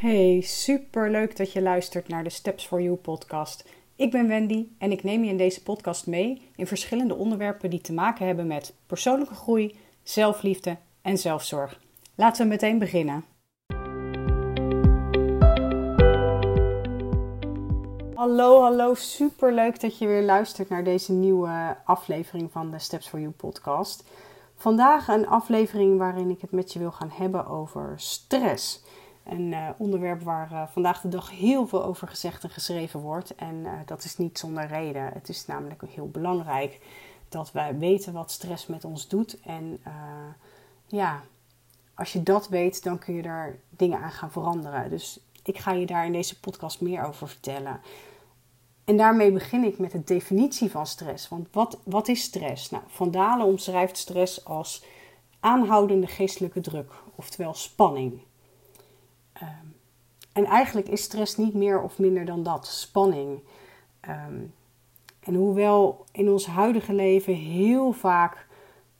Hey, super leuk dat je luistert naar de Steps for You podcast. Ik ben Wendy en ik neem je in deze podcast mee in verschillende onderwerpen die te maken hebben met persoonlijke groei, zelfliefde en zelfzorg. Laten we meteen beginnen. Hallo, hallo, super leuk dat je weer luistert naar deze nieuwe aflevering van de Steps for You podcast. Vandaag een aflevering waarin ik het met je wil gaan hebben over stress. Een uh, onderwerp waar uh, vandaag de dag heel veel over gezegd en geschreven wordt. En uh, dat is niet zonder reden. Het is namelijk heel belangrijk dat wij weten wat stress met ons doet. En ja, als je dat weet, dan kun je daar dingen aan gaan veranderen. Dus ik ga je daar in deze podcast meer over vertellen. En daarmee begin ik met de definitie van stress. Want wat, wat is stress? Nou, Van Dalen omschrijft stress als aanhoudende geestelijke druk, oftewel spanning. Um, en eigenlijk is stress niet meer of minder dan dat, spanning. Um, en hoewel in ons huidige leven heel vaak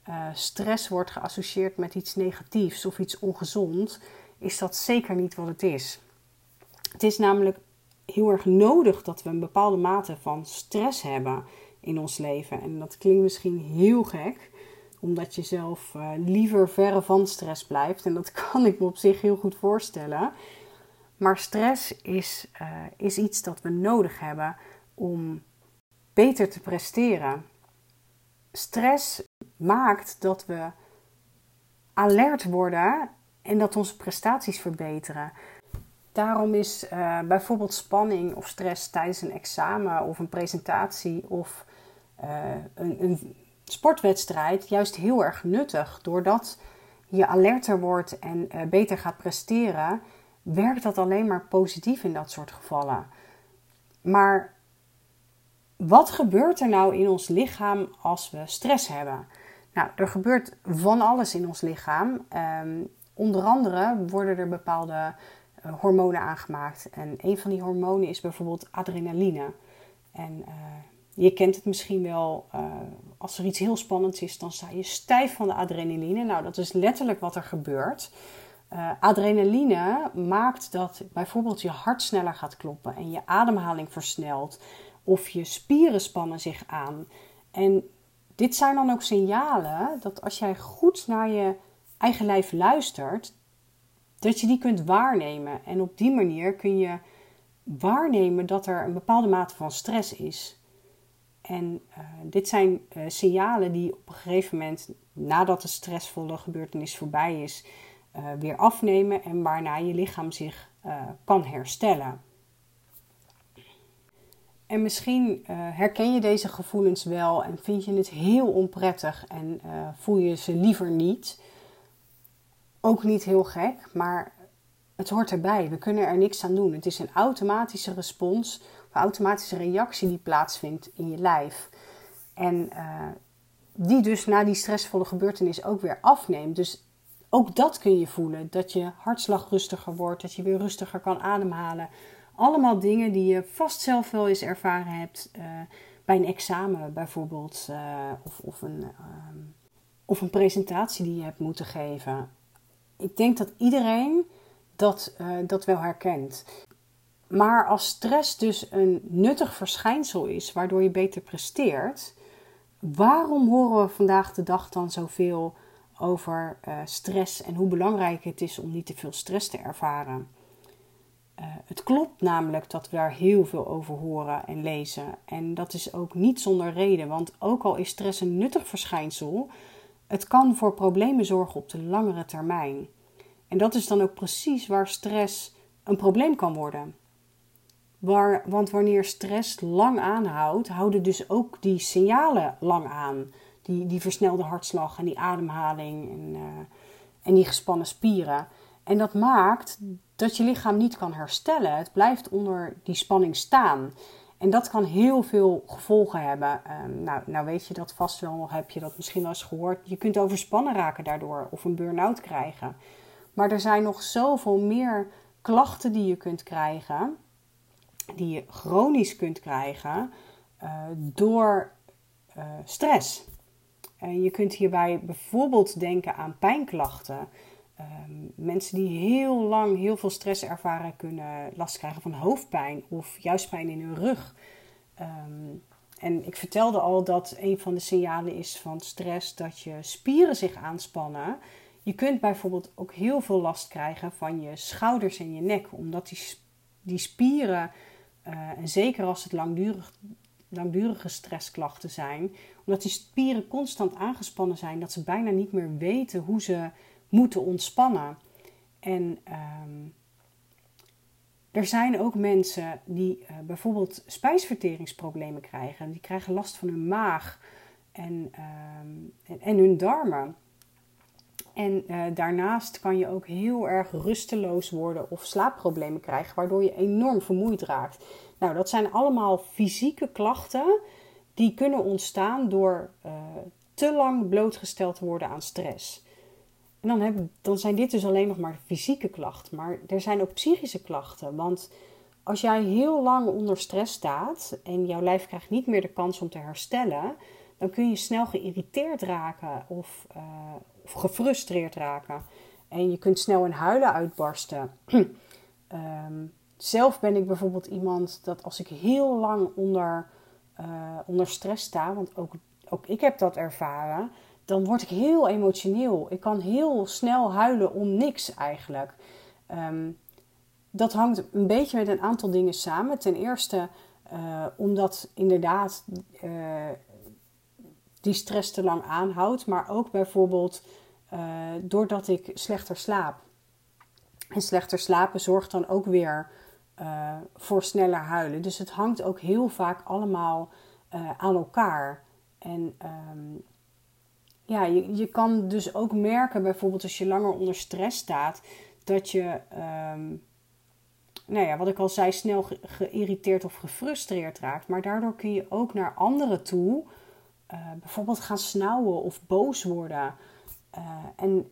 uh, stress wordt geassocieerd met iets negatiefs of iets ongezond, is dat zeker niet wat het is. Het is namelijk heel erg nodig dat we een bepaalde mate van stress hebben in ons leven. En dat klinkt misschien heel gek, omdat je zelf uh, liever verre van stress blijft. En dat kan ik me op zich heel goed voorstellen. Maar stress is, uh, is iets dat we nodig hebben om beter te presteren. Stress maakt dat we alert worden en dat onze prestaties verbeteren. Daarom is uh, bijvoorbeeld spanning of stress tijdens een examen of een presentatie of een, een, sportwedstrijd juist heel erg nuttig. Doordat je alerter wordt en uh, beter gaat presteren, werkt dat alleen maar positief in dat soort gevallen. Maar wat gebeurt er nou in ons lichaam als we stress hebben? Nou, er gebeurt van alles in ons lichaam. Um, onder andere worden er bepaalde uh, hormonen aangemaakt. En een van die hormonen is bijvoorbeeld adrenaline. En uh, je kent het misschien wel, als er iets heel spannends is, dan sta je stijf van de adrenaline. Nou, dat is letterlijk wat er gebeurt. adrenaline maakt dat bijvoorbeeld je hart sneller gaat kloppen en je ademhaling versnelt. Of je spieren spannen zich aan. En dit zijn dan ook signalen dat als jij goed naar je eigen lijf luistert, dat je die kunt waarnemen. En op die manier kun je waarnemen dat er een bepaalde mate van stress is. En uh, dit zijn uh, signalen die op een gegeven moment, nadat de stressvolle gebeurtenis voorbij is, uh, weer afnemen en waarna je lichaam zich kan herstellen. En misschien herken je deze gevoelens wel en vind je het heel onprettig en voel je ze liever niet ook niet heel gek, maar het hoort erbij. We kunnen er niks aan doen. Het is een automatische respons, automatische reactie die plaatsvindt in je lijf. En uh, die dus na die stressvolle gebeurtenis ook weer afneemt. Dus ook dat kun je voelen. Dat je hartslag rustiger wordt, dat je weer rustiger kan ademhalen. Allemaal dingen die je vast zelf wel eens ervaren hebt uh, bij een examen bijvoorbeeld. Uh, of, of, een, of een presentatie die je hebt moeten geven ik denk dat iedereen dat, dat wel herkent. Maar als stress dus een nuttig verschijnsel is, waardoor je beter presteert, waarom horen we vandaag de dag dan zoveel over uh, stress en hoe belangrijk het is om niet te veel stress te ervaren? Uh, het klopt namelijk dat we daar heel veel over horen en lezen. En dat is ook niet zonder reden, want ook al is stress een nuttig verschijnsel, het kan voor problemen zorgen op de langere termijn. En dat is dan ook precies waar stress een probleem kan worden. Want wanneer stress lang aanhoudt, houden dus ook die signalen lang aan. Die, die versnelde hartslag en die ademhaling en, uh, en die gespannen spieren. En dat maakt dat je lichaam niet kan herstellen. Het blijft onder die spanning staan. En dat kan heel veel gevolgen hebben. Um, nou, nou weet je dat vast wel, heb je dat misschien wel eens gehoord. Je kunt overspannen raken daardoor of een burn-out krijgen. Maar er zijn nog zoveel meer klachten die je kunt krijgen, die je chronisch kunt krijgen uh, door uh, stress. Je kunt hierbij bijvoorbeeld denken aan pijnklachten, Ehm, mensen die heel lang heel veel stress ervaren kunnen last krijgen van hoofdpijn of juist pijn in hun rug. Ehm, en ik vertelde al dat een van de signalen is van stress dat je spieren zich aanspannen. Je kunt bijvoorbeeld ook heel veel last krijgen van je schouders en je nek, omdat die, die spieren, uh, en zeker als het langdurig, langdurige stressklachten zijn, omdat die spieren constant aangespannen zijn, dat ze bijna niet meer weten hoe ze moeten ontspannen. En um, er zijn ook mensen die uh, bijvoorbeeld spijsverteringsproblemen krijgen. Die krijgen last van hun maag en, um, en, en, hun darmen. En uh, daarnaast kan je ook heel erg rusteloos worden of slaapproblemen krijgen, waardoor je enorm vermoeid raakt. Nou, dat zijn allemaal fysieke klachten die kunnen ontstaan door uh, te lang blootgesteld te worden aan stress. En dan, heb, dan zijn dit dus alleen nog maar fysieke klachten. Maar er zijn ook psychische klachten. Want als jij heel lang onder stress staat en jouw lijf krijgt niet meer de kans om te herstellen, dan kun je snel geïrriteerd raken of, uh, of gefrustreerd raken. En je kunt snel in huilen uitbarsten. um, zelf ben ik bijvoorbeeld iemand dat als ik heel lang onder, uh, onder stress sta, want ook, ook ik heb dat ervaren, dan word ik heel emotioneel. Ik kan heel snel huilen om niks eigenlijk. Um, dat hangt een beetje met een aantal dingen samen. Ten eerste uh, omdat inderdaad die stress te lang aanhoudt, maar ook bijvoorbeeld uh, doordat ik slechter slaap. En slechter slapen zorgt dan ook weer voor sneller huilen. Dus het hangt ook heel vaak allemaal aan elkaar. En um, ja, je, je kan dus ook merken, bijvoorbeeld als je langer onder stress staat, dat je, um, nou ja, wat ik al zei, snel geïrriteerd of gefrustreerd raakt. Maar daardoor kun je ook naar anderen toe, uh, bijvoorbeeld gaan snauwen of boos worden. Uh, en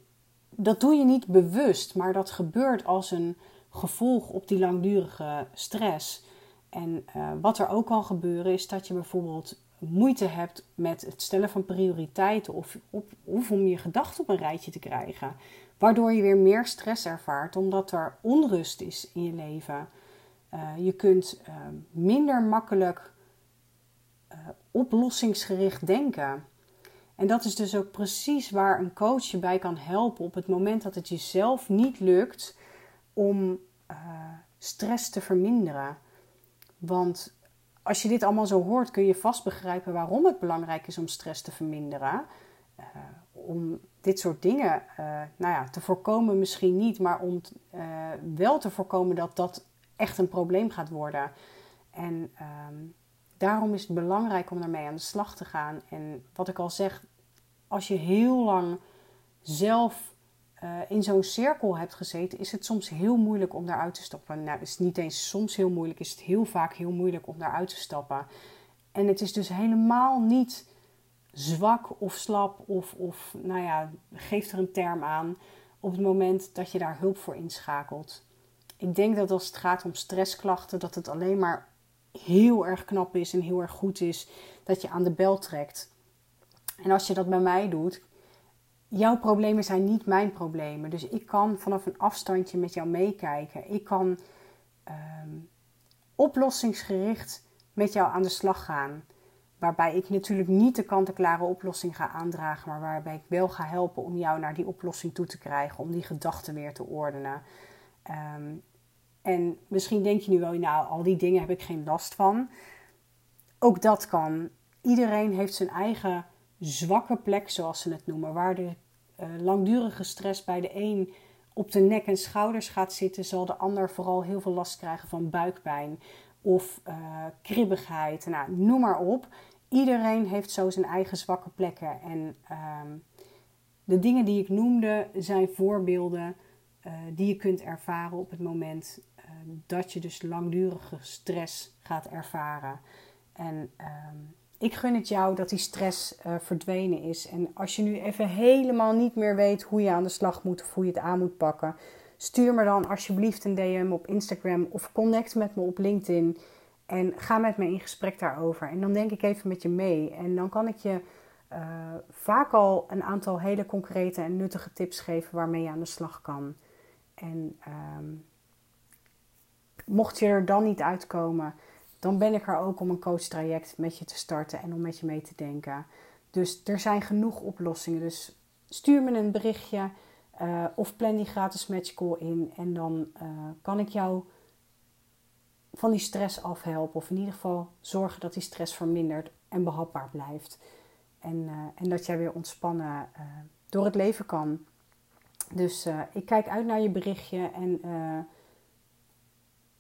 dat doe je niet bewust, maar dat gebeurt als een gevolg op die langdurige stress. En uh, wat er ook kan gebeuren is dat je bijvoorbeeld moeite hebt met het stellen van prioriteiten of, om je gedachten op een rijtje te krijgen. Waardoor je weer meer stress ervaart omdat er onrust is in je leven. Je kunt minder makkelijk uh, oplossingsgericht denken. En dat is dus ook precies waar een coach je bij kan helpen op het moment dat het jezelf niet lukt om stress te verminderen. Want als je dit allemaal zo hoort, kun je vast begrijpen waarom het belangrijk is om stress te verminderen. Uh, om dit soort dingen nou ja, te voorkomen, misschien niet, maar om wel te voorkomen dat dat echt een probleem gaat worden. En ehm, daarom is het belangrijk om daarmee aan de slag te gaan. En wat ik al zeg, als je heel lang zelf uh, in zo'n cirkel hebt gezeten, is het soms heel moeilijk om daaruit te stappen. Nou, het is niet eens soms heel moeilijk, is het heel vaak heel moeilijk om daaruit te stappen. En het is dus helemaal niet zwak of slap of, of nou ja, geef er een term aan op het moment dat je daar hulp voor inschakelt. Ik denk dat als het gaat om stressklachten, dat het alleen maar heel erg knap is en heel erg goed is dat je aan de bel trekt. En als je dat bij mij doet, jouw problemen zijn niet mijn problemen. Dus ik kan vanaf een afstandje met jou meekijken. Ik kan um, oplossingsgericht met jou aan de slag gaan. Waarbij ik natuurlijk niet de kant-en-klare oplossing ga aandragen, maar waarbij ik wel ga helpen om jou naar die oplossing toe te krijgen, om die gedachten weer te ordenen. Um, en misschien denk je nu wel, nou, al die dingen heb ik geen last van. Ook dat kan. Iedereen heeft zijn eigen zwakke plek, zoals ze het noemen, waar de uh, langdurige stress bij de een op de nek en schouders gaat zitten, zal de ander vooral heel veel last krijgen van buikpijn of uh, kribbigheid. Nou, noem maar op. Iedereen heeft zo zijn eigen zwakke plekken. En uh, de dingen die ik noemde zijn voorbeelden die je kunt ervaren op het moment dat je dus langdurige stress gaat ervaren. En ehm, ik gun het jou dat die stress uh, verdwenen is. En als je nu even helemaal niet meer weet hoe je aan de slag moet of hoe je het aan moet pakken, stuur me dan alsjeblieft een DM op Instagram of connect met me op LinkedIn. En ga met me in gesprek daarover. En dan denk ik even met je mee. En dan kan ik je vaak al een aantal hele concrete en nuttige tips geven waarmee je aan de slag kan. En ehm, mocht je er dan niet uitkomen, dan ben ik er ook om een coachtraject met je te starten en om met je mee te denken. Dus er zijn genoeg oplossingen. Dus stuur me een berichtje uh, of plan die gratis matchcall in. En dan uh, kan ik jou van die stress afhelpen. Of in ieder geval zorgen dat die stress vermindert en behapbaar blijft. En, uh, en dat jij weer ontspannen door het leven kan. Dus ik kijk uit naar je berichtje en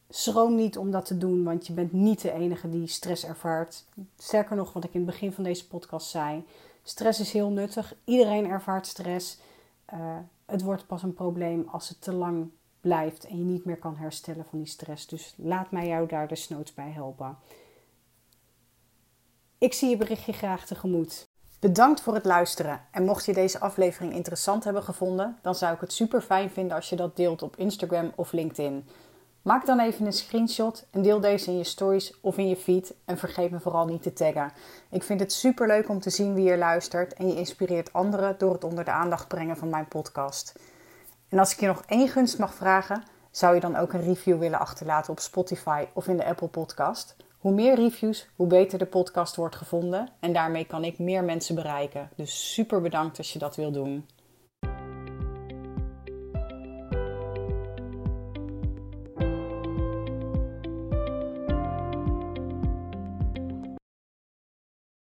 schroom niet om dat te doen, want je bent niet de enige die stress ervaart. Sterker nog, wat ik in het begin van deze podcast zei: stress is heel nuttig. Iedereen ervaart stress. Uh, het wordt pas een probleem als het te lang blijft en je niet meer kan herstellen van die stress. Dus laat mij jou daar desnoods bij helpen. Ik zie je berichtje graag tegemoet. Bedankt voor het luisteren. En mocht je deze aflevering interessant hebben gevonden, dan zou ik het super fijn vinden als je dat deelt op Instagram of LinkedIn. Maak dan even een screenshot en deel deze in je stories of in je feed. En vergeet me vooral niet te taggen. Ik vind het super leuk om te zien wie er luistert en je inspireert anderen door het onder de aandacht brengen van mijn podcast. En als ik je nog één gunst mag vragen, zou je dan ook een review willen achterlaten op Spotify of in de Apple Podcast? Hoe meer reviews, hoe beter de podcast wordt gevonden en daarmee kan ik meer mensen bereiken. Dus super bedankt als je dat wil doen.